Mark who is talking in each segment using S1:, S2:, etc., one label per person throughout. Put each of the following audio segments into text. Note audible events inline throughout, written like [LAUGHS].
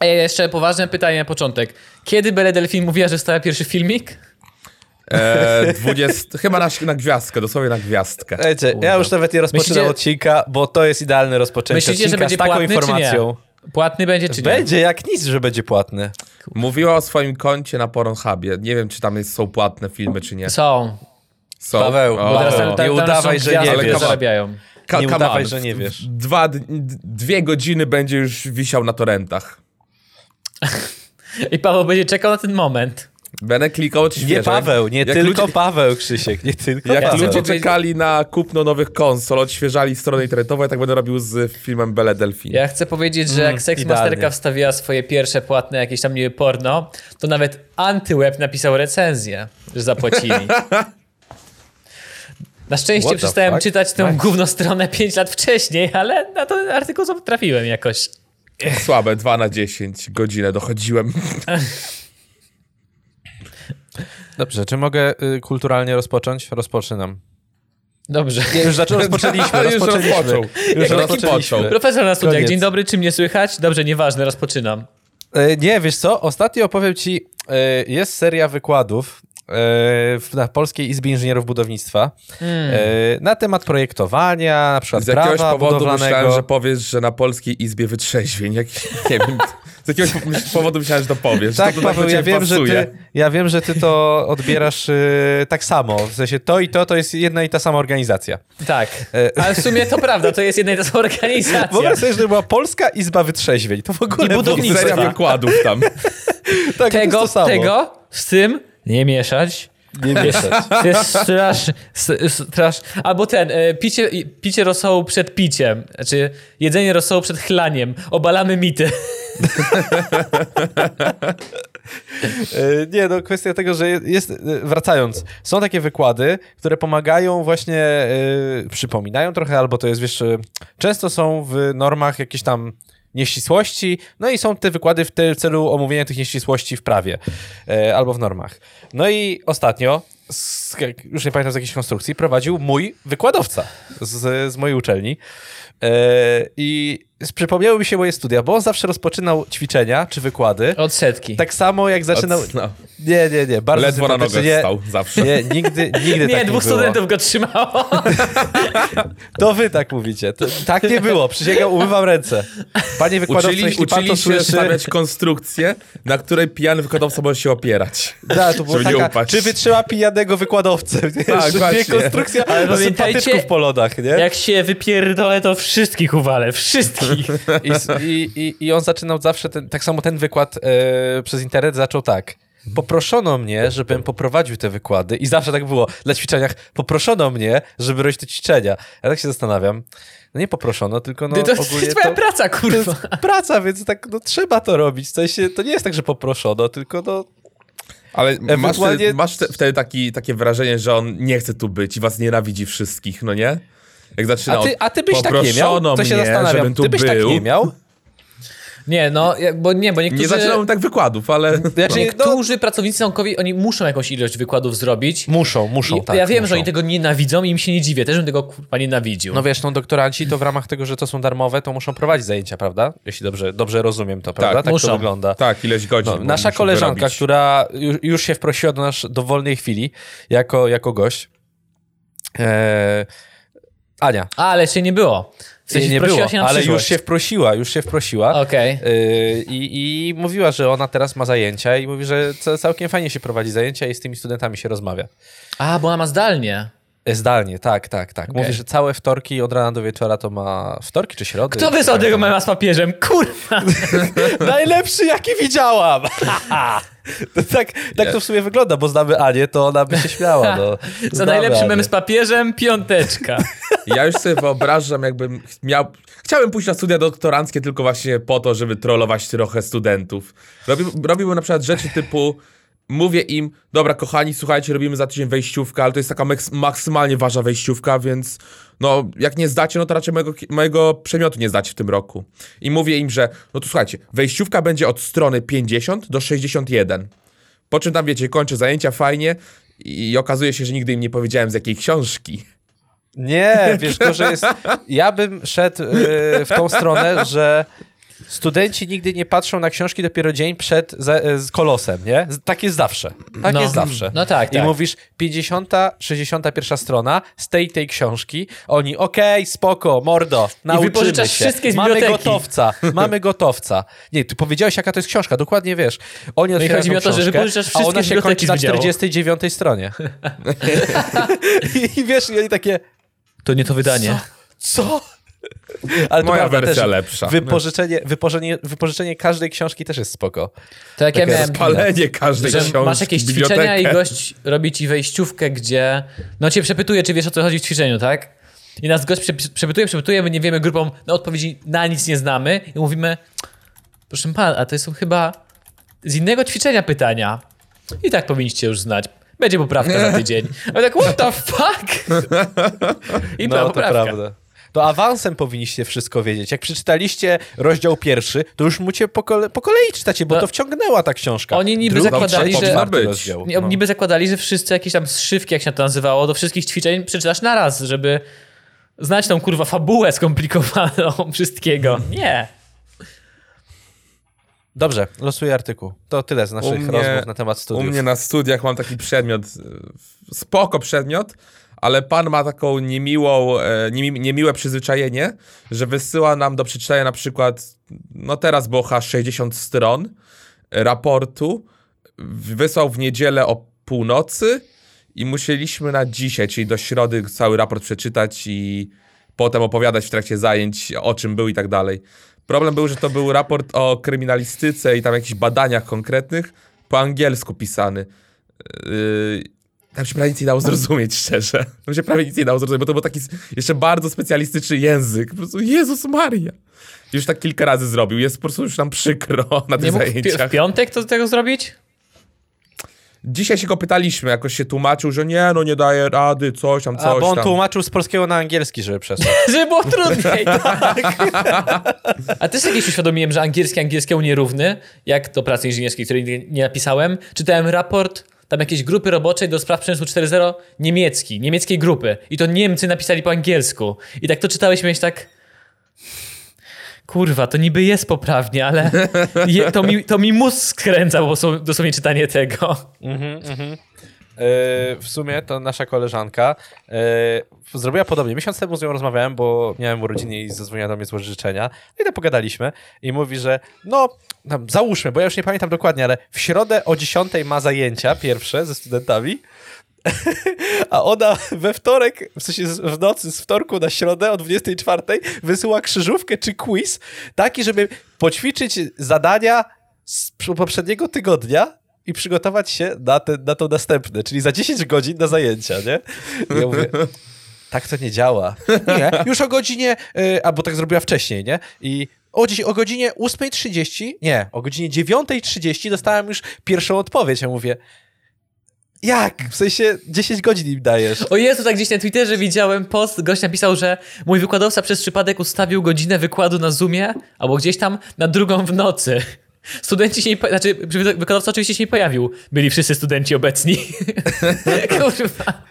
S1: A jeszcze poważne pytanie na początek. Kiedy Belle Delphine mówiła, że wstała pierwszy filmik?
S2: E, 20, [LAUGHS] chyba na, na gwiazdkę, dosłownie na gwiazdkę.
S3: Wiecie, ja już nawet nie rozpoczynam
S1: Myślicie-
S3: odcinka, bo to jest idealne rozpoczęcie
S1: Myślicie,
S3: odcinka
S1: że będzie
S3: z taką
S1: płatny,
S3: informacją.
S1: czy nie? Płatny będzie, czy nie?
S3: Będzie jak nic, że będzie płatny.
S2: Mówiła o swoim koncie na Pornhubie. Nie wiem, czy tam jest, są płatne filmy, czy nie.
S1: Są.
S2: Są.
S3: Paweł,
S2: O,
S3: bo teraz
S1: tam, tam,
S3: nie udawaj,
S1: są
S3: że
S1: gwiazdy,
S3: nie
S1: które
S2: wiesz.
S1: zarabiają.
S2: Ka-
S3: nie
S2: come
S3: udawaj,
S2: on.
S3: że nie wiesz.
S2: Dwa, d- dwie godziny będzie już wisiał na torrentach. [LAUGHS]
S1: I Paweł będzie czekał na ten moment.
S2: Będę klikał odświeżeń.
S3: Nie Paweł, nie
S2: Jak
S3: tylko
S2: ludzie-
S3: Paweł, Krzysiek, nie tylko
S2: Jak
S3: Paweł.
S2: ludzie czekali na kupno nowych konsol, odświeżali strony internetowe, ja tak będę robił z filmem Belle Delphine.
S1: Ja chcę powiedzieć, że jak
S3: Mm,
S1: Sex
S3: idealnie.
S1: Masterka wstawiła swoje pierwsze płatne jakieś tam niby porno, to nawet Antyweb napisał recenzję, że zapłacili. [LAUGHS] Na szczęście
S3: What
S1: przestałem
S3: fuck?
S1: czytać tę
S3: Nice.
S1: główną stronę 5 lat wcześniej, ale na ten artykuł trafiłem jakoś.
S2: Słabe, 2 na 10, godzinę dochodziłem.
S3: Dobrze, czy mogę y, kulturalnie rozpocząć? Rozpoczynam.
S1: Dobrze.
S3: Nie, już zaczą, rozpoczęliśmy, [LAUGHS]
S2: Już
S3: rozpoczęliśmy.
S2: rozpoczął.
S3: Już
S2: Jak
S3: rozpoczęliśmy.
S2: począł.
S1: Profesor na studiach,
S3: Koniec.
S1: dzień dobry, czy mnie słychać? Dobrze, nieważne, rozpoczynam.
S3: E, Nie, wiesz co, ostatnio opowiem ci, e, jest seria wykładów na Polskiej Izbie Inżynierów Budownictwa e, na temat projektowania, na przykład
S2: Z jakiegoś
S3: prawa
S2: powodu myślałem, że powiesz, że na Polskiej Izbie Wytrzeźwień. Jak, nie wiem, z jakiegoś powodu myślałem, że to powiesz.
S3: Tak,
S2: to,
S3: Paweł, ja wiem, że ty, ja wiem, że ty to odbierasz e, tak samo. W sensie to i to to jest jedna i ta sama organizacja.
S1: Tak,
S3: E,
S1: ale w sumie to prawda, to jest jedna i ta sama [LAUGHS] organizacja.
S3: Wyobraź sobie, że to była Polska Izba Wytrzeźwień. To w ogóle
S1: I budownictwa.
S2: wykładów tam. [LAUGHS]
S3: Tak, to jest
S1: Tego,
S3: to samo.
S1: tego z tym nie mieszać.
S3: Nie mieszać.
S1: To jest strasz, strasz. Albo ten, e, picie, picie rosołu przed piciem. Znaczy, jedzenie rosołu przed chlaniem. Obalamy mity. [LAUGHS]
S3: E, Nie, no kwestia tego, że jest, e, wracając, są takie wykłady, które pomagają właśnie, e, przypominają trochę, albo to jest, wiesz, często są w normach jakieś tam nieścisłości, no i są te wykłady w celu omówienia tych nieścisłości w prawie e, albo w normach. No i ostatnio, z, już nie pamiętam z jakiejś konstrukcji, prowadził mój wykładowca z, z mojej uczelni e, i przypomniały mi się moje studia, bo on zawsze rozpoczynał ćwiczenia czy wykłady
S1: Od setki.
S3: tak samo jak zaczynał.
S2: Od- no.
S3: Nie, nie, nie. Bardzo
S2: Ledwo na nogę
S3: nie,
S2: stał zawsze.
S3: Nie, nigdy, nigdy [LAUGHS]
S1: Nie,
S3: tak
S1: dwóch
S3: nie było.
S1: studentów go trzymało. [LAUGHS]
S3: To wy tak mówicie. To, tak nie było. Przysięgam, umywam ręce. Panie wykładowco,
S2: Uczyli,
S3: jeśli pan
S2: uczyli
S3: to
S2: się
S3: słyszy...
S2: stawiać konstrukcję, na której pijany wykładowca może się opierać.
S3: Da, to było taka,
S2: upaść.
S3: czy wytrzyma pijanego wykładowcę?
S2: Tak, właśnie.
S3: konstrukcja
S1: Ale pamiętajcie,
S3: po lodach, nie?
S1: Jak się wypierdolę, to wszystkich uwalę. Wszystkich.
S3: I, i, i, I on zaczynał zawsze, ten, tak samo ten wykład e, przez internet zaczął tak. Poproszono mnie, żebym poprowadził te wykłady i zawsze tak było na ćwiczeniach. Poproszono mnie, żeby robić te ćwiczenia. Ja tak się zastanawiam. No nie poproszono, tylko no
S1: to
S3: ogólnie
S1: jest twoja
S3: to,
S1: praca,
S3: to
S1: kurwa.
S3: jest praca, więc tak no, trzeba to robić. W sensie, to nie jest tak, że poproszono, tylko no...
S2: Ale masz, wtedy, masz te- wtedy taki, takie wrażenie, że on nie chce tu być i was nienawidzi wszystkich, no nie? Jak zaczyna
S3: A ty, a ty byś tak nie miał? To się
S2: mnie,
S3: zastanawiam. Ty byś
S2: był.
S3: tak nie miał?
S1: Nie, no, bo nie, bo niektórzy...
S2: Nie zaczynałem tak wykładów, ale...
S3: Znaczy, no,
S1: Niektórzy pracownicy naukowi, oni muszą jakąś ilość wykładów zrobić.
S3: muszą, muszą,
S1: I
S3: tak.
S1: ja wiem,
S3: muszą.
S1: że oni tego nienawidzą i im się nie dziwię. Też bym tego kurwa nienawidził.
S3: No wiesz, no doktoranci to w ramach tego, że to są darmowe, to muszą prowadzić zajęcia, prawda? Jeśli dobrze, dobrze rozumiem to, prawda? Tak,
S1: muszą.
S3: to wygląda.
S2: Tak, ileś godzin.
S3: No, nasza koleżanka,
S2: wyrobić.
S3: która już, już się wprosiła do nas do wolnej chwili jako, jako gość. E, Ania.
S1: A, ale się nie było. W sensie
S3: nie było,
S1: się
S3: ale już się wprosiła, już się wprosiła.
S1: Okej.
S3: E, i, I mówiła, że ona teraz ma zajęcia i mówi, że ca- całkiem fajnie się prowadzi zajęcia i z tymi studentami się rozmawia.
S1: A, bo ona ma zdalnie.
S3: Zdalnie, tak, tak, tak. Mówi,
S1: Okej.
S3: że całe wtorki od rana do wieczora to ma... Wtorki czy środy?
S1: Kto wysłał tego mema z papieżem? Kurwa! [LAUGHS]
S3: Najlepszy, jaki widziałam! [LAUGHS] To tak, tak to w sumie wygląda, bo znamy Anię, to ona by się śmiała. No. [LAUGHS]
S1: Za najlepszy
S3: Anię.
S1: mem z papieżem, piąteczka.
S2: Ja już sobie wyobrażam, jakbym miał... Chciałem pójść na studia doktoranckie tylko właśnie po to, żeby trollować trochę studentów. Robi, robiłbym na przykład rzeczy typu... Mówię im, dobra kochani, słuchajcie, robimy za tydzień wejściówkę, ale to jest taka maksymalnie ważna wejściówka, więc no jak nie zdacie, no to raczej mojego, mojego przedmiotu nie zdacie w tym roku. I mówię im, że no to słuchajcie, wejściówka będzie od strony 50 do 61. Po czym tam wiecie, kończę zajęcia fajnie i okazuje się, że nigdy im nie powiedziałem z jakiej książki.
S3: Nie, wiesz, to, że jest... Ja bym szedł y, w tą stronę, że studenci nigdy nie patrzą na książki dopiero dzień przed za, e, z kolosem, nie? Tak jest zawsze. Tak
S1: No.
S3: jest zawsze.
S1: No tak,
S3: I
S1: tak.
S3: mówisz 50, 61 strona z tej tej książki. Oni, okej, spoko, mordo, nauczymy
S1: wypożyczasz
S3: się.
S1: wszystkie z
S3: Mamy
S1: biblioteki.
S3: gotowca, [LAUGHS] mamy gotowca. Nie, ty powiedziałeś, jaka to jest książka, dokładnie wiesz. Oni
S1: No i chodzi mi o to, że
S3: książkę,
S1: wypożyczasz
S3: a
S1: wszystkie
S3: ona
S1: z
S3: się kończy na
S1: wydziału.
S3: 49 stronie. [LAUGHS] [LAUGHS] I wiesz, i oni takie,
S1: To nie to wydanie.
S3: co? [LAUGHS] Ale to
S2: Moja
S3: prawda,
S2: wersja
S3: też
S2: lepsza.
S3: Wypożyczenie, wypożyczenie, wypożyczenie każdej książki też jest spoko.
S1: To jak ja
S3: Takie
S1: miałem...
S2: Palenie każdej
S1: Że
S2: książki.
S1: masz jakieś
S2: bibliotekę.
S1: ćwiczenia i gość robi ci wejściówkę, gdzie no cię przepytuje, czy wiesz o co chodzi w ćwiczeniu, tak? I nas gość przep- przepytuje, przepytuje, my nie wiemy grupą, no odpowiedzi na nic nie znamy i mówimy, proszę pana, a to są chyba z innego ćwiczenia pytania. I tak powinniście już znać. Będzie poprawka za [LAUGHS] tydzień. A my tak, what the fuck? [LAUGHS] I
S3: No, to
S1: poprawka.
S3: prawda. To awansem powinniście wszystko wiedzieć. Jak przeczytaliście rozdział pierwszy, to już musicie po, kole po kolei czytacie, bo
S1: No.
S3: to wciągnęła ta książka.
S1: Oni niby
S3: Drugi,
S1: zakładali,
S3: trzeci,
S1: że-
S3: rozdział. No.
S1: Niby zakładali, że wszyscy jakieś tam zszywki, jak się to nazywało, do wszystkich ćwiczeń przeczytasz naraz, żeby znać tą kurwa fabułę skomplikowaną [LAUGHS] wszystkiego. Nie.
S3: Dobrze, losuję artykuł. To tyle z naszych
S2: U mnie-
S3: rozmów na temat
S2: U
S3: studiów.
S2: mnie na studiach mam taki przedmiot, spoko przedmiot, ale pan ma taką niemiłą, e, niemi- niemiłe przyzwyczajenie, że wysyła nam do przeczytania na przykład, no teraz było chyba 60 stron raportu, wysłał w niedzielę o północy i musieliśmy na dzisiaj, czyli do środy cały raport przeczytać i potem opowiadać w trakcie zajęć o czym był i tak dalej. Problem był, że to był raport o kryminalistyce i tam jakichś badaniach konkretnych, po angielsku pisany. Yy, tam się prawie nic nie dało zrozumieć, szczerze. Tam się prawie nic nie dało zrozumieć, bo to był taki jeszcze bardzo specjalistyczny język. Po prostu Jezus Maria. Już tak kilka razy zrobił. Jest po prostu już nam przykro [LAUGHS] na
S1: Nie
S2: tych
S1: mógł w, pi-
S2: zajęciach.
S1: w piątek to tego zrobić?
S2: Dzisiaj się go pytaliśmy, jakoś się tłumaczył, że nie, no nie daje rady, coś tam, coś
S3: A, bo on
S2: tam.
S3: tłumaczył z polskiego na angielski, żeby przesłać. [LAUGHS]
S1: Żeby było trudniej, [LAUGHS] tak. A też jakieś uświadomiłem, że angielski angielskiemu nierówny, jak do pracy inżynierskiej, której nie, nie napisałem, czytałem raport tam jakiejś grupy roboczej do spraw przemysłu 4.0 niemiecki, niemieckiej grupy. I to Niemcy napisali po angielsku. I tak to czytałeś miałeś tak... Kurwa, to niby jest poprawnie, ale je, to, mi, to mi mózg skręca dosłownie czytanie tego.
S3: E, w sumie to nasza koleżanka e, zrobiła podobnie. Miesiąc temu z nią rozmawiałem, bo miałem urodziny i zadzwoniła do mnie złożyć życzenia. No i tak pogadaliśmy i mówi, że no, tam, załóżmy, bo ja już nie pamiętam dokładnie, ale w środę o 10 ma zajęcia pierwsze ze studentami. [LAUGHS] A ona we wtorek, w sensie w nocy z wtorku na środę o 24 wysyła krzyżówkę czy quiz, taki, żeby poćwiczyć zadania z poprzedniego tygodnia i przygotować się na, te, na to następne, czyli za 10 godzin na zajęcia, nie? I ja mówię, tak to nie działa. Nie, już o godzinie, y, albo tak zrobiła wcześniej, nie? I o, dziś, o godzinie 8.30, nie, o godzinie 9.30 dostałem już pierwszą odpowiedź. Ja mówię, jak? W sensie 10 godzin im dajesz.
S1: O Jezu, tak gdzieś na Twitterze widziałem post, gość napisał, że mój wykładowca przez przypadek ustawił godzinę wykładu na Zoomie, albo gdzieś tam na drugą w nocy. Studenci się nie, znaczy wykładowca oczywiście się nie pojawił. Byli wszyscy studenci obecni. [LAUGHS] Kurwa.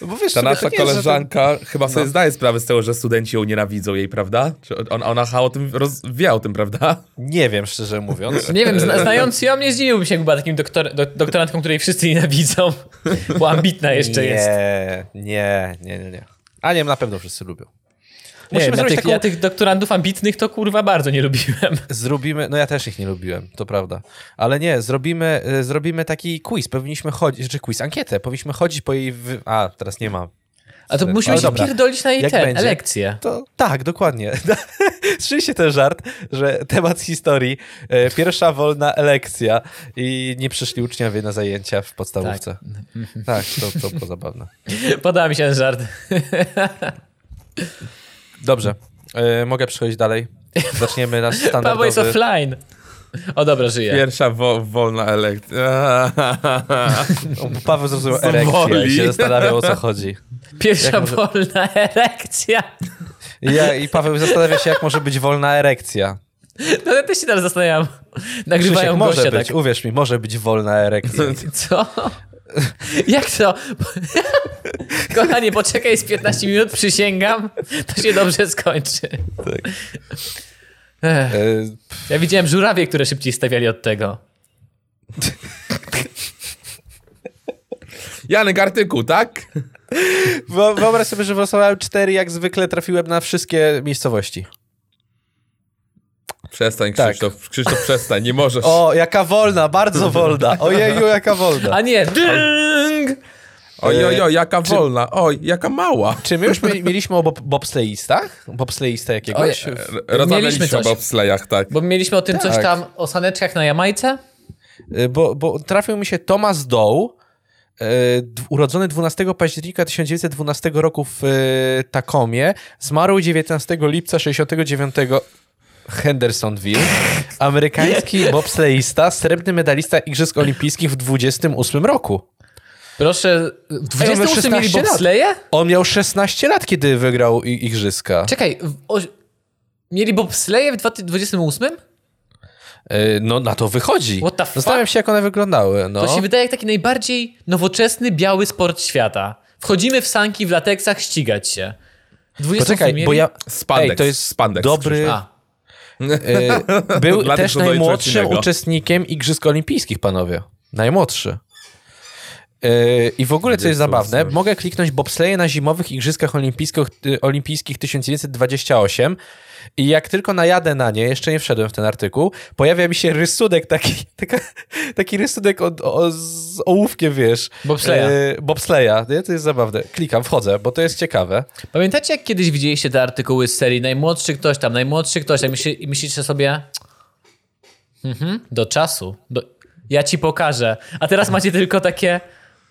S3: Bo wiesz,
S2: Ta nasza koleżanka chyba sobie zdaje sprawę z tego, że studenci ją nienawidzą jej, prawda? Czy on, ona chyba o tym roz, wie o tym, prawda?
S3: Nie wiem, szczerze mówiąc.
S1: Nie wiem, zna, znając ją, nie zdziwiłbym się, była takim doktor, do, doktorantką, której wszyscy nienawidzą. Bo ambitna jeszcze
S3: nie,
S1: jest.
S3: Nie, nie, nie, nie. A nie, na pewno wszyscy lubią. Musimy zrobić
S1: tych,
S3: taką...
S1: ja tych doktorantów ambitnych to kurwa bardzo nie lubiłem. [LAUGHS]
S3: Zrobimy, no ja też ich nie lubiłem, to prawda. Ale nie, zrobimy, y, zrobimy taki quiz. Powinniśmy chodzić, czy quiz, ankietę. Powinniśmy chodzić po jej. Wy... A, teraz nie ma.
S1: A to musimy się
S3: dobra.
S1: pierdolić na jej
S3: Jak
S1: te,
S3: będzie? To tak, dokładnie. [LAUGHS] Słyszeliście ten żart, że temat historii, e, pierwsza wolna elekcja i nie przyszli uczniowie na zajęcia w podstawówce. Tak, to, to było zabawne. [LAUGHS]
S1: Podoba mi się ten żart.
S3: Dobrze, e, mogę przechodzić dalej. Zaczniemy nasz [LAUGHS]
S1: Paweł jest
S3: standardowy...
S1: offline. O dobra, żyje.
S2: Pierwsza wo, wolna elekcja. [LAUGHS]
S3: Paweł zrozumiał erekcję i się zastanawiał o co chodzi.
S1: Pierwsza
S3: może-
S1: wolna erekcja.
S3: Ja, I Paweł zastanawia się, jak może być wolna erekcja.
S1: No ja też się teraz zastanawiam. Nagrywają
S3: Krzysiek, może
S1: gościa
S3: być,
S1: tak.
S3: uwierz mi, może być wolna erekcja.
S1: Co? [LAUGHS] Jak to? [LAUGHS] Kochanie, poczekaj z 15 minut, przysięgam, to się dobrze skończy. Ech,
S3: E,
S1: ja widziałem żurawie, które szybciej stawiali od tego. [LAUGHS]
S2: Janek artykuł, tak?
S3: Wyo- Wyobraź sobie, że wylosowałem cztery, jak zwykle trafiłem na wszystkie miejscowości.
S2: Przestań,
S3: Tak.
S2: Krzysztof. Krzysztof, przestań, nie możesz.
S3: O, jaka wolna, bardzo wolna. Ojeju, jaka wolna.
S1: A nie, dyng!
S2: Oj, oj, oj, jaka wolna. Oj, jaka mała.
S3: Czy my już mieli- mieliśmy o bob bobsleistach? Bobsleista jakiegoś?
S1: Oj,
S2: Rozmawialiśmy
S1: coś.
S2: o bobslejach, tak.
S1: Bo mieliśmy o tym coś
S3: Tak.
S1: tam, o saneczkach na Jamajce?
S3: Y, Bo, bo trafił mi się Thomas Doe, y, urodzony 12 października 1912 roku w y, Takomie, zmarł 19 lipca 69 Hendersonville, amerykański bobsleista, srebrny medalista Igrzysk Olimpijskich w 28 roku.
S1: Proszę, w
S3: Ej, on miał
S1: 28 mieli
S3: 16 lat.
S1: bobsleje?
S3: On miał 16 lat, kiedy wygrał i- Igrzyska.
S1: Czekaj, w, o, mieli bobsleje w 2028?
S3: Y, No na to wychodzi.
S1: What the fuck?
S3: Zastanawiam się, jak one wyglądały. No.
S1: To się wydaje jak taki najbardziej nowoczesny, biały sport świata. Wchodzimy w sanki, w lateksach, ścigać się. 28
S3: Poczekaj,
S1: mieli?
S3: bo ja...
S2: Spandex,
S3: Ej, to jest
S2: spandex,
S3: dobry...
S1: A,
S3: E, Był
S2: Dla tych,
S3: też najmłodszym uczestnikiem Igrzysk Olimpijskich, panowie. Najmłodszy. E, I w ogóle, co jest zabawne, mogę kliknąć bobsleje na zimowych Igrzyskach Olimpijskich, y, Olimpijskich 1928 i jak tylko najadę na nie, jeszcze nie wszedłem w ten artykuł, pojawia mi się rysunek taki, [LAUGHS] taka, taki rysunek od, o, z ołówkiem, wiesz.
S1: Bobsleja.
S3: E, bobsleja, nie? To jest zabawne. Klikam, wchodzę, bo to jest ciekawe.
S1: Pamiętacie, jak kiedyś widzieliście te artykuły z serii najmłodszy ktoś tam, najmłodszy ktoś tam i myślicie sobie mhm, do czasu, do... ja ci pokażę. A teraz macie tylko takie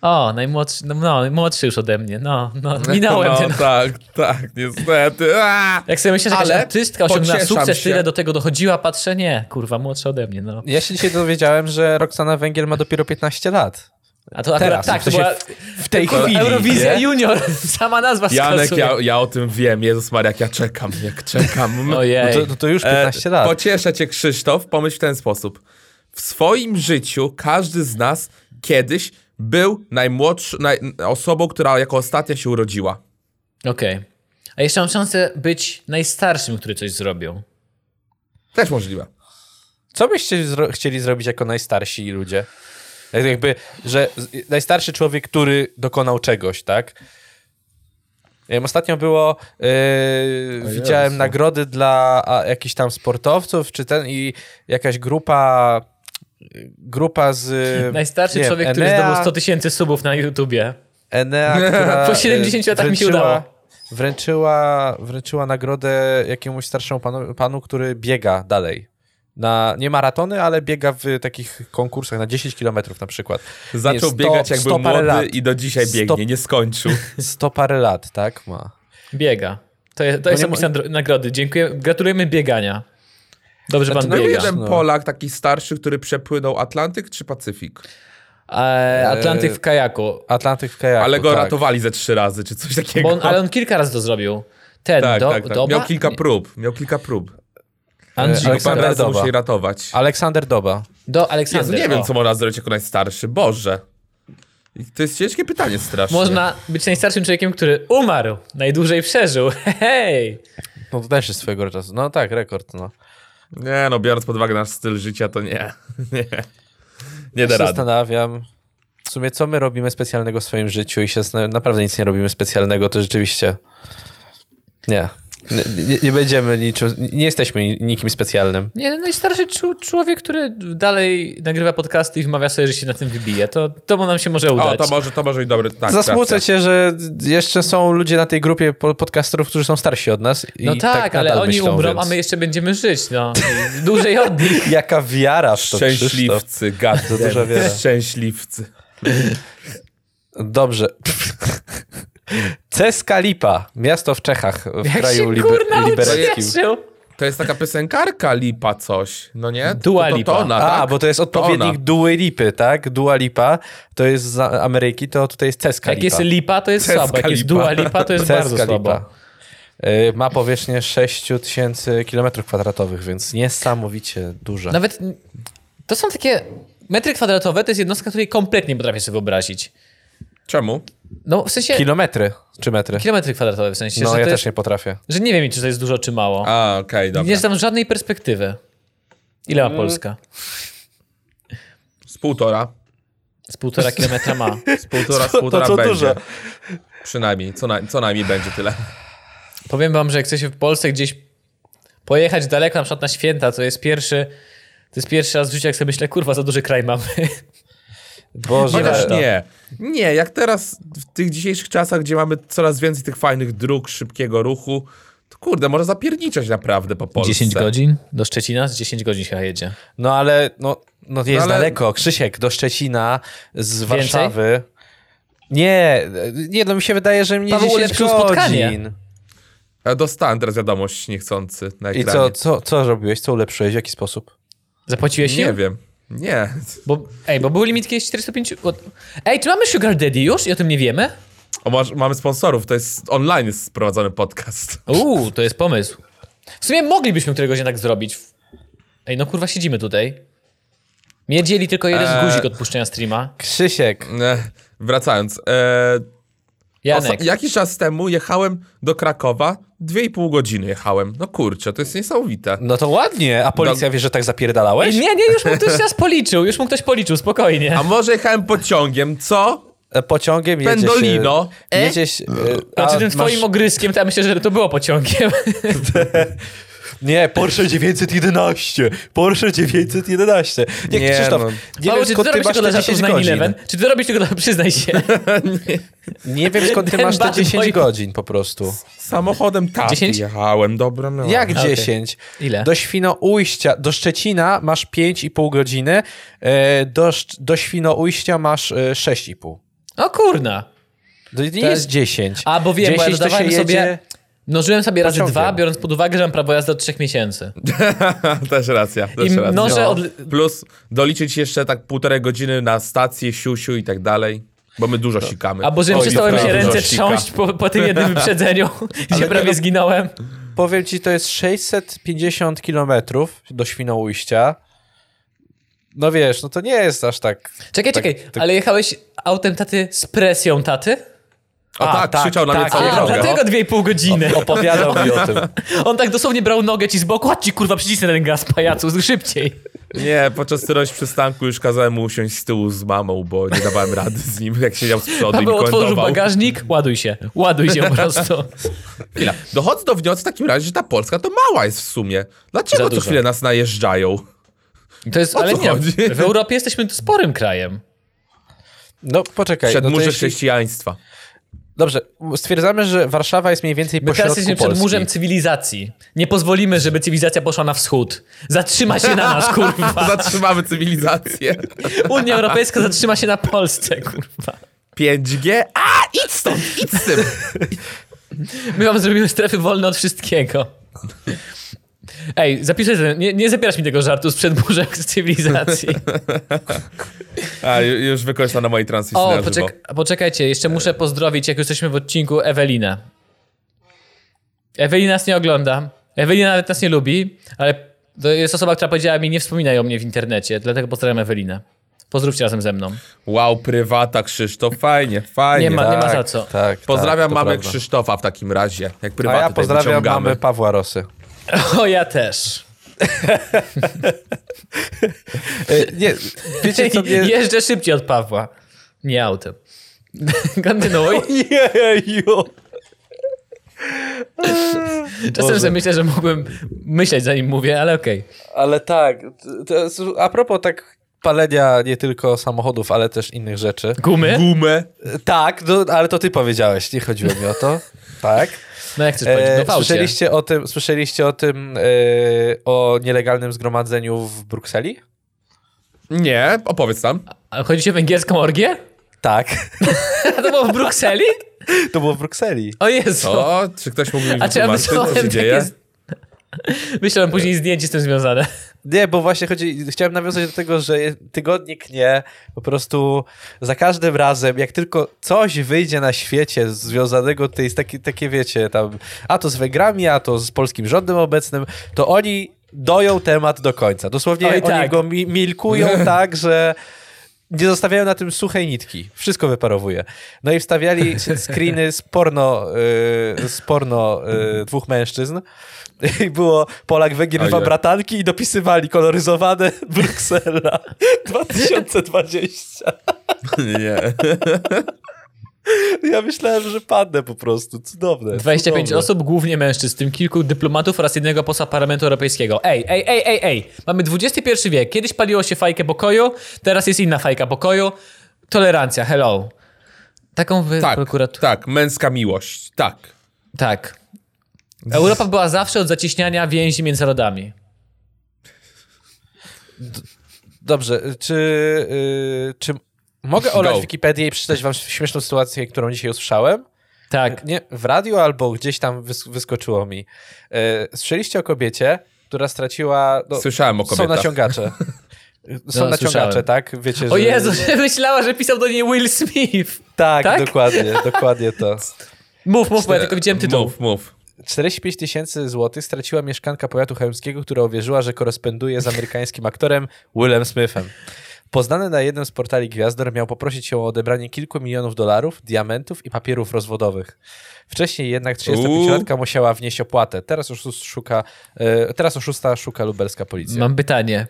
S1: o, najmłodszy, no, no młodszy już ode mnie, no, no minąłem
S2: no,
S1: ten.
S2: tak, tak, niestety. A!
S1: Jak sobie myślę, że jakaś
S2: Ale
S1: artystka osiągnęła sukces,
S2: się.
S1: tyle do tego dochodziła, patrzę, nie, kurwa, młodszy ode mnie, no.
S3: Ja się dzisiaj dowiedziałem, że Roxana Węgiel ma dopiero 15 lat.
S1: A to akurat
S3: Teraz,
S1: tak,
S3: w
S1: to była
S3: w tej
S1: kurwa,
S3: chwili,
S1: Eurowizja
S3: nie?
S1: Junior, [LAUGHS] sama nazwa
S2: Janek, ja, ja o tym wiem. Jezus Maria, jak ja czekam, jak czekam. [LAUGHS]
S1: Ojej.
S3: No to, to już 15
S2: E,
S3: lat.
S2: Pocieszę cię, Krzysztof, pomyśl w ten sposób. W swoim życiu każdy z nas kiedyś był najmłodszy, naj, osobą, która jako ostatnia się urodziła.
S1: Okej. A jeszcze mam szansę być najstarszym, który coś zrobił.
S2: Też możliwe.
S3: Co byście zro- chcieli zrobić jako najstarsi ludzie? Jak- Jakby, że najstarszy człowiek, który dokonał czegoś, tak? Ostatnio było, yy, widziałem nagrody dla a, jakichś tam sportowców, czy ten i jakaś grupa, grupa z...
S1: Najstarszy
S3: nie
S1: człowiek, który
S3: Enea-
S1: zdobył 100 tysięcy subów na YouTubie.
S3: Enea, [LAUGHS] która
S1: Po 70
S3: e,
S1: latach mi się
S3: wręczyła-
S1: udało.
S3: Wręczyła, wręczyła nagrodę jakiemuś starszemu panu, panu, który biega dalej. Na, nie maratony, ale biega w takich konkursach na 10 km na przykład.
S2: Zaczął
S3: Nie, sto-
S2: biegać jak
S3: sto
S2: był
S3: parę
S2: młody
S3: lat.
S2: i do dzisiaj
S3: Sto-
S2: biegnie, nie skończył. [LAUGHS]
S3: 100 parę lat, tak? Ma.
S1: Biega. To, jest- to jest
S3: nie
S1: opis nagrody. Dziękuję. Gratulujemy biegania. Dobrze pan
S3: Znaczy, no
S2: Był
S1: biega.
S2: jeden
S3: no.
S2: Polak taki starszy, który przepłynął Atlantyk czy Pacyfik?
S1: E, Atlantyk w kajaku.
S3: Atlantyk w kajaku,
S2: Ale go
S3: tak.
S2: ratowali ze trzy razy, czy coś takiego.
S1: Bo on, ale on kilka razy to zrobił. Ten,
S2: tak,
S1: do,
S2: tak, tak.
S1: Doba?
S2: Miał kilka prób, miał kilka prób.
S1: Andrzej,
S3: Aleksander Doba.
S2: musieli ratować.
S3: Aleksander Doba.
S1: do
S2: Jezu,
S1: Aleksander.
S2: nie wiem,
S1: o.
S2: co można zrobić jako najstarszy. Boże. To jest ciężkie pytanie strasznie.
S1: Można być najstarszym człowiekiem, który umarł, najdłużej przeżył. [LAUGHS] Hej!
S3: No to też jest swojego czasu. No tak, rekord, no.
S2: Nie no, biorąc pod uwagę nasz styl życia, to nie. [LAUGHS] Nie, nie da
S3: się
S2: rady.
S3: zastanawiam, w sumie co my robimy specjalnego w swoim życiu i się naprawdę nic nie robimy specjalnego, to rzeczywiście nie. Nie, nie, nie będziemy niczym, nie jesteśmy ni- nikim specjalnym.
S1: Nie, no najstarszy człowiek, który dalej nagrywa podcasty i wmawia sobie, że się na tym wybije. To, to nam się może
S2: O,
S1: udać.
S2: to może, to może i dobry. Tak,
S3: Zasmucę
S2: racja.
S3: cię, że jeszcze są ludzie na tej grupie po- podcasterów, którzy są starsi od nas. I
S1: No tak, ale
S3: nadal
S1: oni
S3: myślą,
S1: umrą,
S3: więc...
S1: a my jeszcze będziemy żyć. No. Dłużej od nich. [LAUGHS]
S3: Jaka wiara w to.
S2: Szczęśliwcy, gad.
S3: To duża wiara.
S2: Szczęśliwcy.
S3: Dobrze. [LAUGHS] Ceska Lipa, miasto w Czechach, w
S1: Jak
S3: kraju liber-.
S2: To jest taka piosenkarka Lipa coś, no nie?
S1: Dua
S2: to, to,
S1: Lipa.
S2: to ona,
S3: A,
S2: tak?
S3: bo to jest
S2: To
S3: odpowiednik
S2: ona.
S3: Dua Lipy, tak? Dua Lipa to jest z Ameryki, to tutaj jest Ceska
S1: Jak
S3: Lipa.
S1: jest lipa, to jest
S2: Ceska
S1: słabo. Jak jest dua lipa, to jest
S3: Ceska
S1: bardzo słabo.
S3: Lipa. Y, Ma powierzchnię 6000 km2, więc niesamowicie duża.
S1: Nawet to są takie metry kwadratowe, to jest jednostka, której kompletnie nie potrafię sobie wyobrazić.
S2: Czemu?
S1: No w sensie
S3: Kilometry czy metry?
S1: kilometry kwadratowe w sensie,
S3: No
S1: że,
S3: ja
S1: to
S3: też
S1: jest,
S3: nie potrafię.
S1: że nie wiem, czy to jest dużo, czy mało.
S2: A, okej, dobra.
S1: nie znam żadnej perspektywy. Ile
S3: Mm.
S1: ma Polska?
S2: Z półtora.
S1: Z półtora kilometra ma.
S2: Z półtora, z
S3: To- to
S2: półtora
S3: co
S2: będzie.
S3: dużo.
S2: Przynajmniej, co, na, co najmniej będzie tyle.
S1: Powiem wam, że jak chcecie w Polsce gdzieś pojechać daleko, na przykład na święta, to jest pierwszy, to jest pierwszy raz w życiu, jak sobie myślę, kurwa, za duży kraj mamy.
S3: Boże,
S2: Chociaż
S1: warto.
S2: nie. Nie, jak teraz w tych dzisiejszych czasach, gdzie mamy coraz więcej tych fajnych dróg, szybkiego ruchu, to kurde, może zapierniczać naprawdę po Polsce.
S1: 10 godzin do Szczecina? Z 10 godzin chyba jedzie.
S3: No ale no, no jest
S2: ale-
S3: daleko. Krzysiek do Szczecina z
S1: Więcej?
S3: Warszawy. Nie, nie, no mi się wydaje, że mnie
S1: Paweł
S3: 10
S1: ulepszył
S3: godzin.
S1: spotkanie.
S2: Dostałem teraz wiadomość niechcący na
S3: I
S2: ekranie.
S3: co, co, co robiłeś? Co ulepszyłeś? W jaki sposób?
S1: Zapłaciłeś
S2: Nie
S1: im?
S2: wiem. Nie.
S1: Bo, ej, bo był limit kiedyś 405... o- Ej, czy mamy Sugar Daddy już i o tym nie wiemy?
S2: O, masz, mamy sponsorów, to jest online jest sprowadzony podcast.
S1: Uuu, to jest pomysł. W sumie moglibyśmy któregoś dnia tak zrobić. Ej, no kurwa, siedzimy tutaj. Mnie dzieli tylko jeden
S2: Eee.
S1: guzik odpuszczenia streama.
S3: Krzysiek,
S2: E, wracając. E,
S1: Janek.
S2: jakiś czas temu jechałem do Krakowa, dwie i pół godziny jechałem. No kurczę, to jest niesamowite.
S3: no to ładnie. A policja wie, że tak zapierdalałeś?
S1: Nie, nie, już mu ktoś [LAUGHS] nas policzył, już mu ktoś policzył, spokojnie.
S2: A może jechałem pociągiem, co?
S3: E, Pociągiem jedzie
S2: Pendolino.
S3: Się,
S2: E?
S3: jedzie się, e,
S1: Znaczy
S3: a
S1: tym
S3: masz-
S1: twoim ogryskiem, to ja myślę, że to było pociągiem. [LAUGHS]
S3: Nie, Porsche 911. Porsche 911. Nie,
S2: Nie,
S3: Krzysztof,
S2: no.
S3: nie
S1: Paweł,
S3: wiem
S1: czy ty
S3: skąd ty
S1: robisz
S3: masz te
S1: dla żartów
S3: 10
S1: z
S3: godzin.
S1: 9-11? Czy ty robisz tylko dla... [LAUGHS] Przyznaj się. [LAUGHS]
S3: Nie wiem skąd ty
S1: Ten
S3: masz te
S1: bad
S3: 10
S1: boy.
S3: godzin po prostu.
S2: Samochodem taty
S1: 10?
S2: jechałem, dobra. No.
S3: Jak
S1: okej.
S3: 10?
S1: Ile?
S3: Do Świnoujścia, do Szczecina masz 5,5 godziny, e, do, do Świnoujścia masz e, 6,5.
S1: O kurna.
S3: To nie jest
S1: jest-
S3: 10.
S1: A, bo wiem, bo ja
S3: 10
S1: dodawałem sobie... Mnożyłem sobie razy
S3: pociągiem.
S1: dwa, biorąc pod uwagę, że mam prawo jazdy od trzech miesięcy. [LAUGHS]
S2: też racja, też
S1: I
S2: racja.
S1: mnożę
S3: No.
S1: od...
S2: Plus doliczyć jeszcze tak półtorej godziny na stację, siusiu i tak dalej. Bo my dużo sikamy.
S1: A bo przestały mi się ręce trząść po, po tym jednym [LAUGHS] wyprzedzeniu, [LAUGHS] gdzie prawie
S3: no-
S1: zginąłem.
S3: Powiem ci, to jest 650 kilometrów do Świnoujścia. No wiesz, no to nie jest aż tak...
S1: Czekaj,
S3: Tak,
S1: czekaj,
S3: tak.
S1: ale jechałeś autem taty z presją taty?
S2: O
S3: A,
S2: tak,
S3: tak,
S2: krzyczał na mnie
S3: tak,
S2: całą
S1: A,
S3: drogę.
S1: dlatego dwie i pół godziny.
S3: Opowiadał mi o tym.
S1: On tak dosłownie brał nogę ci z boku, chodź ci kurwa, przycisnę ten gaz, pajacu, szybciej.
S2: Nie, podczas któregoś przystanku już kazałem mu usiąść z tyłu z mamą, bo nie dawałem rady z nim, jak siedział z przodu i
S1: Paweł
S2: mi
S1: otworzył bagażnik, ładuj się, ładuj się po prostu.
S2: Chwila. Dochodzę do wniosku w takim razie, że ta Polska to mała jest w sumie. Dlaczego co chwilę nas najeżdżają?
S1: To jest,
S2: O
S1: ale
S2: co
S1: nie,
S2: chodzi?
S1: w Europie jesteśmy sporym krajem.
S3: No poczekaj. no
S2: Przedmurze
S3: jeśli...
S2: chrześcijaństwa.
S3: Dobrze, stwierdzamy, że Warszawa jest mniej więcej
S1: My
S3: po
S1: teraz
S3: środku
S1: jesteśmy przed
S3: Polski.
S1: murzem cywilizacji. Nie pozwolimy, żeby cywilizacja poszła na wschód. Zatrzyma się na nas, kurwa. [LAUGHS]
S2: Zatrzymamy cywilizację.
S1: Unia Europejska zatrzyma się na Polsce, kurwa.
S2: 5G? A, idź stąd, idź z tym.
S1: My wam zrobimy strefy wolne od wszystkiego. Ej, zapisuj sobie, nie, nie zapierasz mi tego żartu sprzed murzem cywilizacji.
S2: A, ju- już wykorzystam na mojej transmisji
S1: O,
S2: na żywo.
S1: poczek poczekajcie, jeszcze muszę pozdrowić, jak już jesteśmy w odcinku, Ewelinę. Ewelina nas nie ogląda. Ewelina nawet nas nie lubi, ale to jest osoba, która powiedziała mi, nie wspominaj o mnie w internecie, dlatego pozdrawiam Ewelinę. Pozdrówcie razem ze mną.
S2: Wow, prywata Krzysztof, fajnie, [LAUGHS] fajnie.
S1: Nie ma, nie ma
S3: Tak,
S1: za co.
S3: Tak,
S2: Pozdrawiam
S3: tak, to
S2: mamę
S3: prawda.
S2: Krzysztofa w takim razie, jak
S3: A
S2: prywatę
S3: ja pozdrawiam mamy Pawła Rosy.
S1: O, ja też. [LAUGHS]
S3: Nie, wiecie co mnie... [LAUGHS]
S1: Jeżdżę szybciej od Pawła. Nie autem. [LAUGHS] Kontynuuj.
S3: Jeju!
S1: Czasem
S3: Boże.
S1: myślę, że mógłbym myśleć zanim mówię, ale okej.
S3: Ale tak, a propos tak palenia nie tylko samochodów, ale też innych rzeczy.
S1: Gumy?
S2: Gumę.
S3: Tak, no, ale to ty powiedziałeś, nie chodziło mi o to. Tak.
S1: No jak chcesz powiedzieć? No
S3: E,
S1: aucie.
S3: słyszeliście o tym, słyszeliście o tym, e, o nielegalnym zgromadzeniu w Brukseli?
S2: Nie, opowiedz tam.
S1: A chodzi ci o węgierską orgię?
S3: Tak.
S1: A [LAUGHS] to było w Brukseli? [LAUGHS]
S3: To było w Brukseli.
S1: O Jezu.
S2: O, czy ktoś mógł mi wytłumaczyć, co się dzieje?
S1: z- [LAUGHS] Myślałem później zdjęcie z tym związane.
S3: Nie, bo właśnie chodzi, chciałem nawiązać do tego, że tygodnik nie, po prostu za każdym razem, jak tylko coś wyjdzie na świecie związanego z takie, takie wiecie, tam, a to z Węgrami, a to z polskim rządem obecnym, to oni doją temat do końca. Dosłownie
S1: Oj,
S3: oni
S1: tak.
S3: go mi milkują [LAUGHS] tak, że nie zostawiają na tym suchej nitki. Wszystko wyparowuje. No i wstawiali [LAUGHS] screeny z porno, y, z porno y, dwóch mężczyzn. [LAUGHS] I było Polak, Węgier, dwa bratanki i dopisywali koloryzowane [LAUGHS] Bruksela 2020.
S2: Nie. [LAUGHS]
S3: Ja myślałem, że padnę po prostu. Cudowne.
S1: 25
S3: cudowne.
S1: osób, głównie mężczyzn, kilku dyplomatów oraz jednego posła Parlamentu Europejskiego. Ej, ej, ej, ej, ej. Mamy XXI wiek. Kiedyś paliło się fajkę pokoju, teraz jest inna fajka pokoju. Tolerancja, hello. Taką wy
S2: Tak,
S1: prokuraturę.
S2: tak, męska miłość, tak.
S1: Tak. Europa była zawsze od zacieśniania więzi między narodami.
S3: Dobrze, czy, y, czy mogę olać
S2: Go.
S3: Wikipedię i przeczytać wam śmieszną sytuację, którą dzisiaj usłyszałem?
S1: Tak.
S3: Nie, w radiu albo gdzieś tam wys wyskoczyło mi. E, Słyszeliście o kobiecie, która straciła... No,
S2: Słyszałem o
S3: Są
S2: kobietach.
S3: naciągacze. [LAUGHS] Są
S1: No,
S3: naciągacze,
S1: słyszałem.
S3: tak? Wiecie, że...
S1: O Jezu, że [LAUGHS] myślała, że pisał do niej Will Smith.
S3: Tak,
S1: tak?
S3: dokładnie, dokładnie to.
S1: Mów, mów, bo ja tylko widziałem tytuł.
S2: Mów, mów.
S3: 45 tysięcy złotych straciła mieszkanka powiatu chełmskiego, która uwierzyła, że koresponduje z amerykańskim aktorem Willem Smithem. Poznany na jednym z portali Gwiazdor miał poprosić się o odebranie kilku milionów dolarów, diamentów i papierów rozwodowych. Wcześniej jednak 35-latka musiała wnieść opłatę. Teraz, oszust szuka, e, teraz oszusta szuka lubelska policja.
S1: Mam pytanie.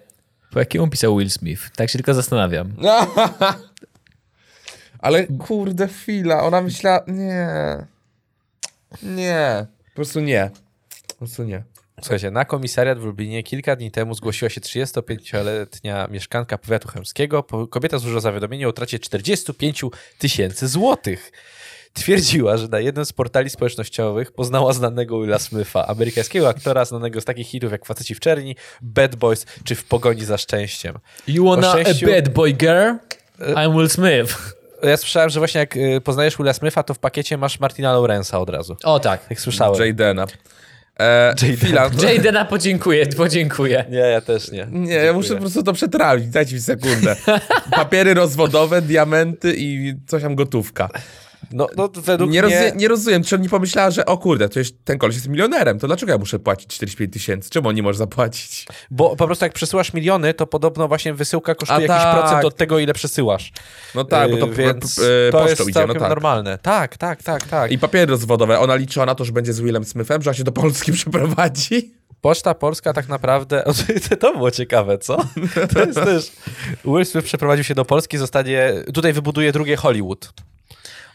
S1: Po jakiemu pisał Will Smith? Tak się tylko zastanawiam. [LAUGHS]
S2: Ale kurde, chwila, ona myślała, nie, nie, po prostu nie, po prostu nie.
S3: Słuchajcie, na komisariat w Lublinie kilka dni temu zgłosiła się 35-letnia mieszkanka powiatu chełmskiego. Kobieta złożyła zawiadomienie o utracie 45 tysięcy złotych. Twierdziła, że na jednym z portali społecznościowych poznała znanego Willa Smitha, amerykańskiego aktora znanego z takich hitów jak Faceci w czerni, Bad Boys czy W pogoni za szczęściem.
S1: You wanna
S3: szczęściu-
S1: a bad boy girl? I'm Will Smith.
S3: Ja słyszałem, że właśnie jak y, poznajesz Willa Smitha, to w pakiecie masz Martina Lawrence'a od razu.
S1: O tak.
S3: Jak słyszałem.
S2: Jadena. E, chwila. [LAUGHS]
S1: Jadena podziękuję, podziękuję.
S3: Nie, ja też nie.
S2: Nie, ja muszę po prostu to przetrawić, dajcie mi sekundę. [LAUGHS] Papiery rozwodowe, diamenty i coś tam gotówka.
S3: No, no według
S2: Nie,
S3: mnie...
S2: rozumie, nie rozumiem, czy on nie pomyślała, że o kurde, to jest, ten koleś jest milionerem, to dlaczego ja muszę płacić 45 tysięcy? Czemu on nie może zapłacić?
S3: Bo po prostu jak przesyłasz miliony, to podobno właśnie wysyłka kosztuje
S2: A
S3: jakiś
S2: tak.
S3: procent od tego, ile przesyłasz.
S2: No tak, bo to
S3: Yy, więc
S2: e,
S3: to jest
S2: idzie,
S3: całkiem
S2: no tak.
S3: normalne. Tak, tak, tak, tak.
S2: I papiery rozwodowe, ona liczyła na to, że będzie z Willem Smithem, że on się do Polski [LAUGHS] przeprowadzi?
S3: Poczta Polska tak naprawdę... [LAUGHS] To było ciekawe, co? To jest też... Will Smith przeprowadził się do Polski, zostanie... Tutaj wybuduje drugie Hollywood.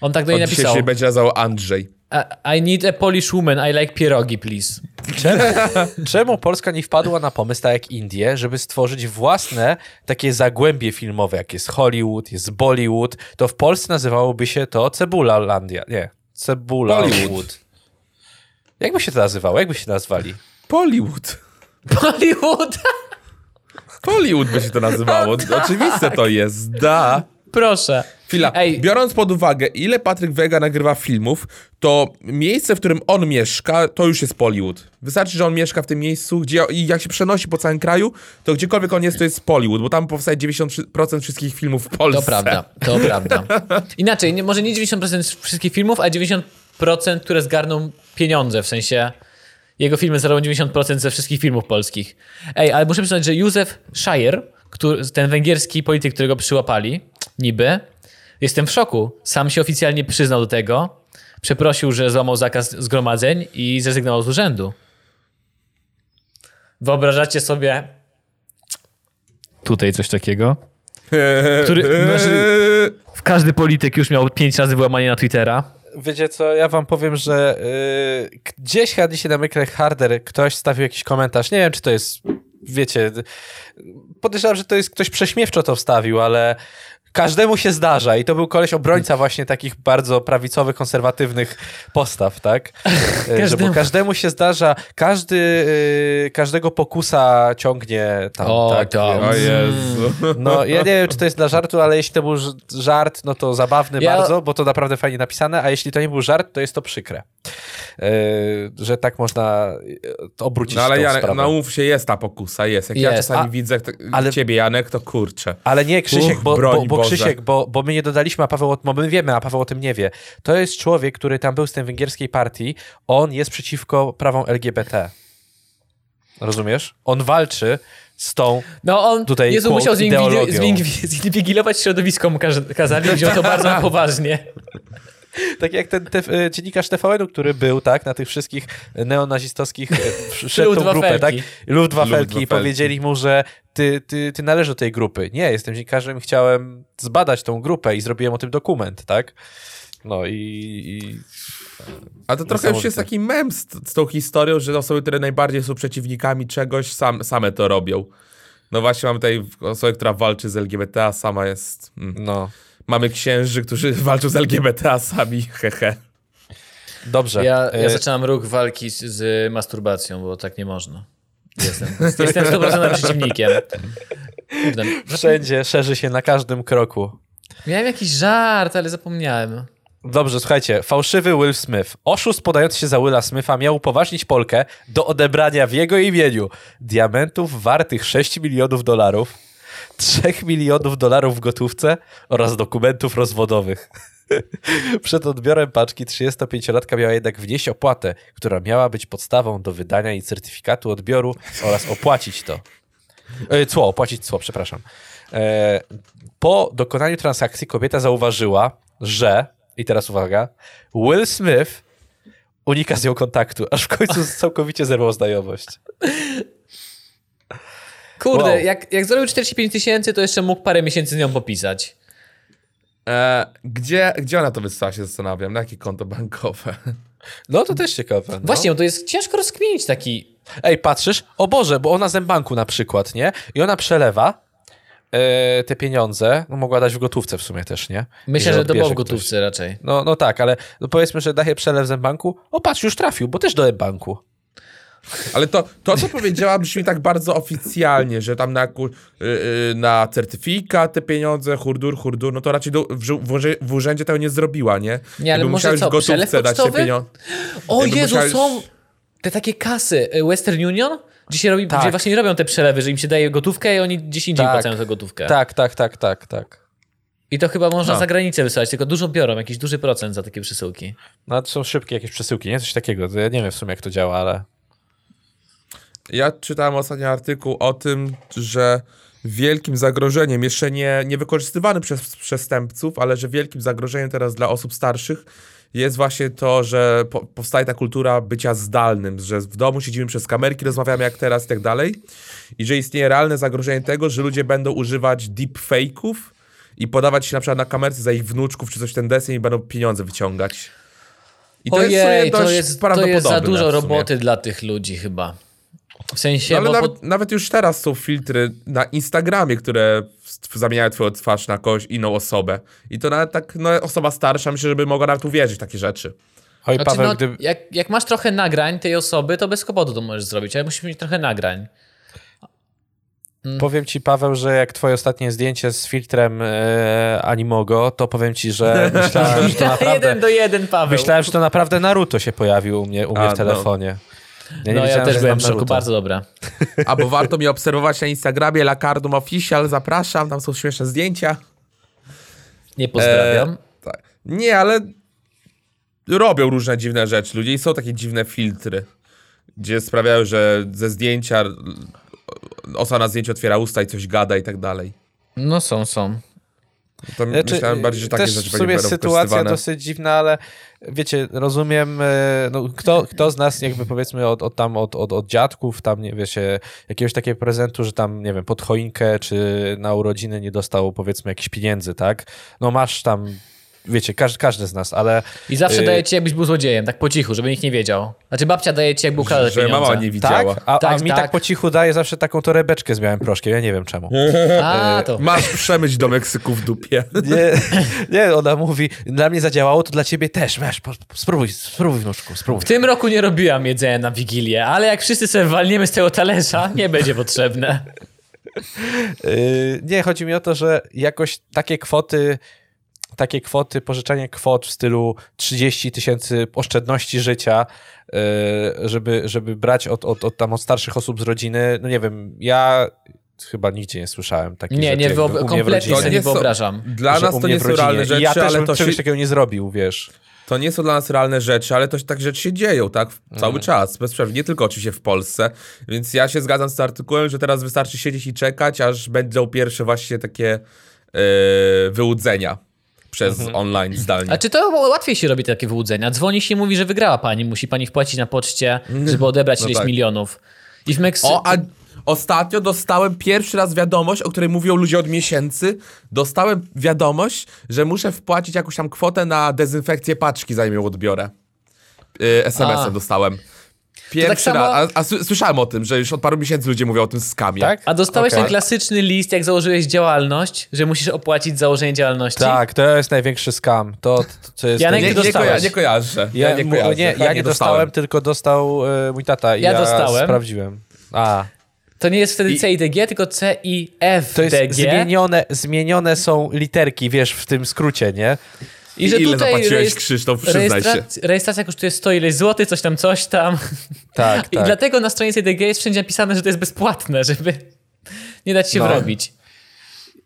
S1: On tak do niej
S2: On dzisiaj
S1: napisał.
S2: się będzie nazywał Andrzej.
S1: I, I need a Polish woman, I like pierogi, please.
S3: Czemu, [LAUGHS] czemu Polska nie wpadła na pomysł, tak jak Indie, żeby stworzyć własne takie zagłębie filmowe, jak jest Hollywood, jest Bollywood, to w Polsce nazywałoby się to Cebulalandia. Nie, Cebula
S2: Bollywood.
S3: Jak by się to nazywało? Jak by się nazwali?
S2: Pollywood.
S1: Bollywood!
S2: Pollywood by się to nazywało. [LAUGHS] Oczywiste to jest, da.
S1: Proszę.
S2: Chwila,
S1: Ej.
S2: biorąc pod uwagę, ile Patryk Wega nagrywa filmów, to miejsce, w którym on mieszka, to już jest Pollywood. Wystarczy, że on mieszka w tym miejscu, gdzie i jak się przenosi po całym kraju, to gdziekolwiek on jest, to jest Pollywood, bo tam powstaje 90% wszystkich filmów w Polsce.
S1: To prawda, to prawda. Inaczej, nie, może nie 90% wszystkich filmów, a 90%, które zgarną pieniądze, w sensie jego filmy zarobią 90% ze wszystkich filmów polskich. Ej, ale muszę przyznać, że Józef Szajer, który, ten węgierski polityk, którego przyłapali, niby, jestem w szoku. Sam się oficjalnie przyznał do tego, przeprosił, że złamał zakaz zgromadzeń i zrezygnował z urzędu. Wyobrażacie sobie tutaj coś takiego? [LAUGHS] Który, znaczy, w każdy polityk już miał pięć razy włamanie na Twittera.
S3: Wiecie co, ja wam powiem, że yy, gdzieś chyba dzisiaj na Mykle Harder ktoś stawił jakiś komentarz. Nie wiem, czy to jest, wiecie, podejrzewam, że to jest ktoś prześmiewczo to wstawił, ale każdemu się zdarza i to był koleś obrońca właśnie takich bardzo prawicowych, konserwatywnych postaw, tak? Że
S1: Każdemu.
S3: bo każdemu się zdarza, każdy, yy, każdego pokusa ciągnie tam,
S1: O,
S3: tak? więc-
S2: O Jezu.
S3: no, ja nie wiem, czy to jest dla żartu, ale jeśli to był żart, no to zabawny
S1: Ja-
S3: bardzo, bo to naprawdę fajnie napisane, a jeśli to nie był żart, to jest to przykre. Yy, że tak można yy, obrócić
S2: No ale
S3: tą
S2: Janek,
S3: sprawę.
S2: no mów się, jest ta pokusa, jest. Jak ja
S1: Jest,
S2: czasami
S3: a-
S2: widzę t-
S3: ale-
S2: ciebie, Janek, to kurczę.
S3: Ale nie, Krzysiek,
S2: Uch,
S3: bo,
S2: broń
S3: bo, bo
S2: Boże.
S3: Krzysiek, bo, bo my nie dodaliśmy, a Paweł, o- bo my wiemy, a Paweł o tym nie wie. To jest człowiek, który tam był z tej węgierskiej partii, on jest przeciwko prawom LGBT. Rozumiesz? On walczy z tą...
S1: No on,
S3: Tutaj
S1: Jezu, musiał zinwigilować środowisko, mu kazali, wziął to bardzo [LAUGHS] poważnie.
S3: Tak jak ten te, e, dziennikarz TVN-u, który był, tak, na tych wszystkich neonazistowskich, e, wszedł tą grupę, tak? Luftwaffelki i powiedzieli mu, że ty, ty, ty należysz do tej grupy. Nie, jestem dziennikarzem i chciałem zbadać tą grupę i zrobiłem o tym dokument, tak? No i... i...
S2: A to trochę już jest taki mem z, z tą historią, że osoby, które najbardziej są przeciwnikami czegoś, sam, same to robią. No właśnie mamy tutaj osobę, która walczy z LGBT, a sama jest... Mm.
S3: No,
S2: Mamy księży, którzy [LAUGHS] walczą z LGBT, a sami [LAUGHS] hehe.
S3: dobrze.
S1: Ja, ja
S3: E,
S1: zaczynam ruch walki z, z masturbacją, bo tak nie można. Jestem, jestem 100% przeciwnikiem.
S3: Wszędzie szerzy się na każdym kroku.
S1: Miałem jakiś żart, ale zapomniałem.
S3: Dobrze, słuchajcie. Fałszywy Will Smith. Oszust podający się za Willa Smitha miał upoważnić Polkę do odebrania w jego imieniu diamentów wartych 6 milionów dolarów, 3 milionów dolarów w gotówce oraz dokumentów rozwodowych. [LAUGHS] Przed odbiorem paczki 35-latka miała jednak wnieść opłatę, która miała być podstawą do wydania jej certyfikatu odbioru oraz opłacić to. E, Cło, opłacić cło, przepraszam. E, Po dokonaniu transakcji kobieta zauważyła, że, i teraz uwaga, Will Smith unika z nią kontaktu, aż w końcu [LAUGHS] całkowicie zerwał znajomość.
S1: Kurde,
S3: Wow.
S1: jak, jak zrobił 45 tysięcy, to jeszcze mógł parę miesięcy z nią popisać.
S2: E, gdzie, gdzie ona to wysłała, się zastanawiam, na jakie konto bankowe?
S3: No to też ciekawe. No.
S1: Właśnie, bo to jest ciężko rozkminić taki...
S3: Ej, patrzysz? O Boże, bo ona z banku na przykład, nie? I ona przelewa e, te pieniądze, no mogła dać w gotówce w sumie też, nie?
S1: Myślę,
S3: I
S1: że to było w
S3: odbierze ktoś.
S1: gotówce raczej.
S3: No, no tak, ale no powiedzmy, że daje przelew z banku. O patrz, już trafił, bo też do banku.
S2: Ale to, to co powiedziała, brzmi tak bardzo oficjalnie, że tam na, y, y, na certyfikat te pieniądze, hurdur, hurdur, no to raczej do, w, w, urzędzie tego nie zrobiła, nie?
S1: Nie, ale
S2: Jakby
S1: może co,
S2: w gotówce dać te pieniądze.
S1: O
S2: Jakby
S1: Jezu,
S2: musiałeś-
S1: są te takie kasy y, Western Union, gdzie, się robi,
S3: Tak.
S1: gdzie właśnie robią te przelewy, że im się daje gotówkę i oni gdzieś indziej
S3: Tak.
S1: płacają tę gotówkę.
S3: Tak, tak, tak, tak, tak.
S1: I to chyba można
S2: No.
S1: za granicę wysyłać, tylko dużo biorą, jakiś duży procent za takie przesyłki.
S3: No to są szybkie jakieś przesyłki, nie? Coś takiego. Ja nie wiem w sumie, jak to działa, ale...
S2: Ja czytałem ostatnio artykuł o tym, że wielkim zagrożeniem, jeszcze nie, nie wykorzystywany przez przestępców, ale że wielkim zagrożeniem teraz dla osób starszych jest właśnie to, że po, powstaje ta kultura bycia zdalnym, że w domu siedzimy przez kamerki, rozmawiamy jak teraz i tak dalej i że istnieje realne zagrożenie tego, że ludzie będą używać deepfake'ów i podawać się na przykład na kamerce za ich wnuczków czy coś ten deseń i będą pieniądze wyciągać. I to jest,
S1: Ojej,
S2: sumie
S1: to jest, to jest za dużo roboty dla tych ludzi chyba. W sensie,
S2: No, ale
S1: bo
S2: nawet, nawet już teraz są filtry na Instagramie, które zamieniają twoją twarz na kogoś inną osobę. I to nawet tak, no, osoba starsza myślę, żeby mogła nawet uwierzyć w takie rzeczy.
S3: Oj,
S1: znaczy,
S3: Paweł,
S1: no,
S3: gdy...
S1: jak, jak masz trochę nagrań tej osoby, to bez kłopotu to możesz zrobić, ale musisz mieć trochę nagrań.
S3: Powiem ci, Paweł, że jak twoje ostatnie zdjęcie z filtrem e, Animogo, to powiem ci, że [LAUGHS] myślałem, że to naprawdę...
S1: jeden do jeden, Paweł.
S3: Myślałem, że to naprawdę Naruto się pojawił u mnie, u mnie
S2: A,
S3: w
S2: no.
S3: Ja
S1: no ja też byłem w szoku, bardzo dobra. [LAUGHS]
S2: Albo warto mnie obserwować na Instagramie Lakardum Official, zapraszam, tam są śmieszne zdjęcia.
S1: Nie pozdrawiam.
S2: Tak. Nie, ale robią różne dziwne rzeczy ludzie i są takie dziwne filtry, gdzie sprawiają, że ze zdjęcia osoba na zdjęciu otwiera usta i coś gada i tak dalej.
S1: No są, są.
S2: To
S3: Znaczy,
S2: myślałem bardziej, że takie
S3: też
S2: rzeczy
S3: w sumie sytuacja dosyć dziwna, ale wiecie, rozumiem, e, no, kto, kto z nas jakby powiedzmy od, od tam, od, od, od dziadków, tam nie wiecie, jakiegoś takiego prezentu, że tam, nie wiem, pod choinkę czy na urodziny nie dostał powiedzmy jakichś pieniędzy, tak? No masz tam, wiecie, każdy, każdy z nas, ale
S1: I zawsze
S3: Yy.
S1: daje ci, jakbyś był złodziejem, tak po cichu, żeby nikt nie wiedział. Znaczy babcia daje ci, jakby ukradł
S2: Że
S1: pieniądze.
S2: mama nie widziała.
S3: tak? A, a
S1: Tak,
S3: mi tak.
S1: tak.
S3: po cichu daje zawsze taką torebeczkę z białym proszkiem, ja nie wiem czemu.
S1: A, to.
S2: Masz przemyć do Meksyku w dupie.
S3: Nie, [LAUGHS] nie, ona mówi, dla mnie zadziałało, to dla ciebie też, po- spróbuj, spróbuj wnuczku, spróbuj.
S1: W tym roku nie robiłam jedzenia na Wigilię, ale jak wszyscy sobie walniemy z tego talerza, nie będzie potrzebne.
S3: Yy, [LAUGHS] nie, chodzi mi o to, że jakoś takie kwoty, takie kwoty, pożyczanie kwot w stylu 30 tysięcy oszczędności życia, yy, żeby, żeby brać od, od, od, tam od starszych osób z rodziny, no nie wiem, ja chyba nigdzie nie słyszałem takich
S1: Nie,
S3: rzeczy.
S1: nie,
S3: jakby
S1: wyob-
S3: u mnie w
S1: kompletnie
S3: rodzinie.
S1: sobie nie wyobrażam.
S2: Dla nas to nie są realne
S3: I
S2: rzeczy,
S3: ja też
S2: ale
S3: bym
S2: to
S3: czegoś
S2: się...
S3: takiego nie zrobił, wiesz.
S2: to nie są dla nas realne rzeczy, ale to się- tak rzeczy się dzieją, tak? Cały
S3: Mhm.
S2: czas, bez przerwy, nie tylko oczywiście w Polsce. Więc ja się zgadzam z tym artykułem, że teraz wystarczy siedzieć i czekać, aż będą pierwsze właśnie takie e, wyłudzenia przez
S3: Mhm.
S2: online zdalnie.
S1: A czy to łatwiej się robi takie wyłudzenia? Dzwoni się i mówi, że wygrała pani, musi pani wpłacić na poczcie, żeby odebrać
S2: No
S1: ileś
S2: tak.
S1: milionów. I w Meksyku...
S2: O, a ostatnio dostałem pierwszy raz wiadomość, o której mówią ludzie od miesięcy. Dostałem wiadomość, że muszę wpłacić jakąś tam kwotę na dezynfekcję paczki, zanim ją odbiorę. Yy, SMS-em dostałem. Pierwszy
S1: tak samo-
S2: raz. A, a sły- słyszałem o tym, że już od paru miesięcy ludzie mówią o tym skamie.
S3: Tak?
S1: A dostałeś
S3: Okej.
S1: ten klasyczny list, jak założyłeś działalność, że musisz opłacić założenie działalności?
S3: Tak, to jest największy skam. To, to, to jest
S1: Janek,
S2: Nie,
S1: ty
S2: nie,
S1: dostałeś.
S2: koja- nie kojarzę.
S3: Ja,
S2: Ja, nie kojarzę.
S3: nie, ja nie dostałem, tylko dostał e, mój tata. i
S1: Ja
S3: Ja,
S1: dostałem.
S3: sprawdziłem. A,
S1: To nie jest wtedy
S2: I-
S1: CIDG, tylko CIFDG.
S3: to jest zmienione, zmienione są literki, wiesz, w tym skrócie, nie?
S1: I że
S2: Ile
S1: tutaj
S2: zapłaciłeś,
S1: rejestr-
S2: Krzysztof? Przyznaj się.
S1: rejestrac- rejestracja kosztuje 100 ileś złotych, coś tam, coś tam.
S3: Tak, [LAUGHS]
S1: I
S3: tak.
S1: dlatego na stronie CIDG jest wszędzie napisane, że to jest bezpłatne, żeby nie dać się
S3: No.
S1: wrobić.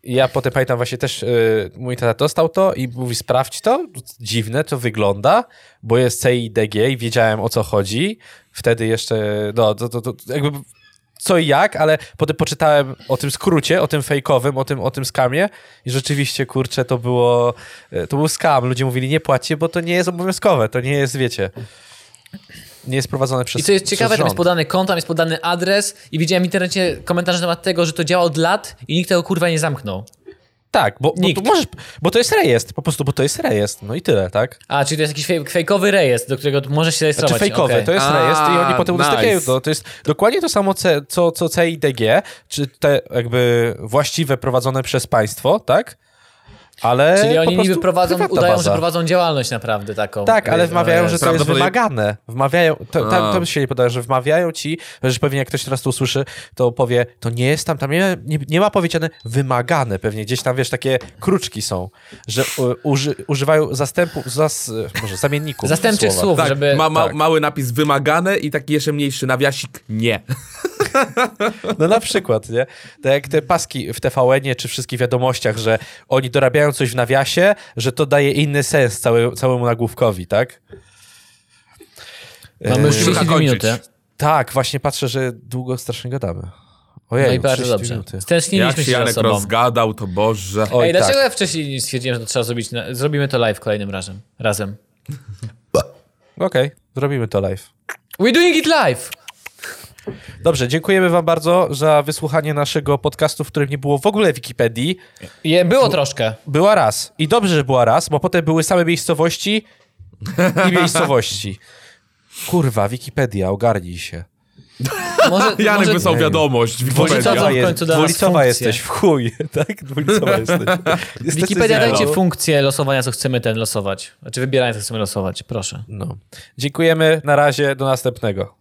S3: Ja potem pamiętam właśnie też, y, mój tata dostał to i mówi, sprawdź to, dziwne to wygląda, bo jest CIDG i wiedziałem o co chodzi. Wtedy jeszcze, no, to, to, to jakby co i jak, ale potem poczytałem o tym skrócie, o tym fejkowym, o tym, o tym skamie i rzeczywiście, kurczę, to było, y, to był skam. Ludzie mówili, nie płaccie, bo to nie jest obowiązkowe, to nie jest, wiecie, nie jest prowadzone przez
S1: I co jest ciekawe, tam
S3: rząd.
S1: jest podany kont, tam jest podany adres i widziałem w internecie komentarze na temat tego, że to działa od lat i nikt tego kurwa nie zamknął.
S3: Tak, bo, bo,
S1: Nikt.
S3: to możesz, bo to jest rejestr, po prostu, bo to jest rejestr, no i tyle, tak?
S1: A, czyli to jest jakiś fej- fejkowy rejestr, do którego możesz się
S3: Znaczy
S1: rejestrować.
S3: fejkowe,
S1: Okej.
S3: to jest
S2: A,
S3: rejestr i oni potem
S2: nice.
S3: udostępniają to. To jest dokładnie to samo, co, co CIDG, czy te jakby właściwe prowadzone przez państwo, tak? Ale
S1: Czyli
S3: po
S1: oni
S3: prostu
S1: niby prowadzą, udają,
S3: baza.
S1: że prowadzą działalność naprawdę taką.
S3: Tak, ale
S1: Ej,
S3: wmawiają,
S1: ej,
S3: że to jest wymagane. Wmawiają, to, tam,
S2: A.
S3: tam się nie podaje, że wmawiają ci, że pewnie jak ktoś teraz to usłyszy, to powie, to nie jest tam, tam nie, nie, nie ma powiedziane wymagane, pewnie gdzieś tam, wiesz, takie kruczki są, że u, uży, używają zastępu, zas, może zamienników
S1: Zastępczych
S3: słowa.
S1: słów,
S2: Tak,
S1: żeby...
S2: ma, ma,
S3: tak.
S2: mały napis wymagane i taki jeszcze mniejszy nawiasik nie.
S3: No na przykład, nie? Tak jak te paski w TVN-ie czy wszystkich wiadomościach, że oni dorabiają coś w nawiasie, że to daje inny sens cały, całemu nagłówkowi, tak?
S1: Mamy już
S2: Musimy
S1: 32
S2: kończyć.
S1: minuty.
S3: Tak, właśnie patrzę, że długo strasznie gadamy. Ojej,
S1: No i bardzo
S3: 30
S1: dobrze.
S2: Jak
S1: Stęskniliśmy
S2: się Janek
S1: sobą.
S2: rozgadał, to Boże.
S3: Oj,
S1: Ej, dlaczego
S3: tak.
S1: ja wcześniej nie stwierdziłem, że to trzeba zrobić? Na... Zrobimy to live kolejnym razem. razem.
S3: Okej, zrobimy to live.
S1: We doing it live!
S3: Dobrze, dziękujemy wam bardzo za wysłuchanie naszego podcastu, w którym nie było w ogóle Wikipedii.
S1: Je, było troszkę.
S3: Była raz. I dobrze, że była raz, bo potem były same miejscowości i [LAUGHS] miejscowości. Kurwa, Wikipedia, ogarnij się. [LAUGHS]
S1: Może,
S2: Janek
S1: może...
S2: wysłał wiadomość.
S3: Jest, dwulicowa
S1: funkcję.
S3: jesteś, w chuj, [LAUGHS] tak? Dwulicowa jesteś. Jesteś
S1: Wikipedia
S3: zero.
S1: dajcie funkcję losowania, co chcemy ten losować. Znaczy wybierania, co chcemy losować. Proszę.
S3: No. Dziękujemy, na razie, do następnego.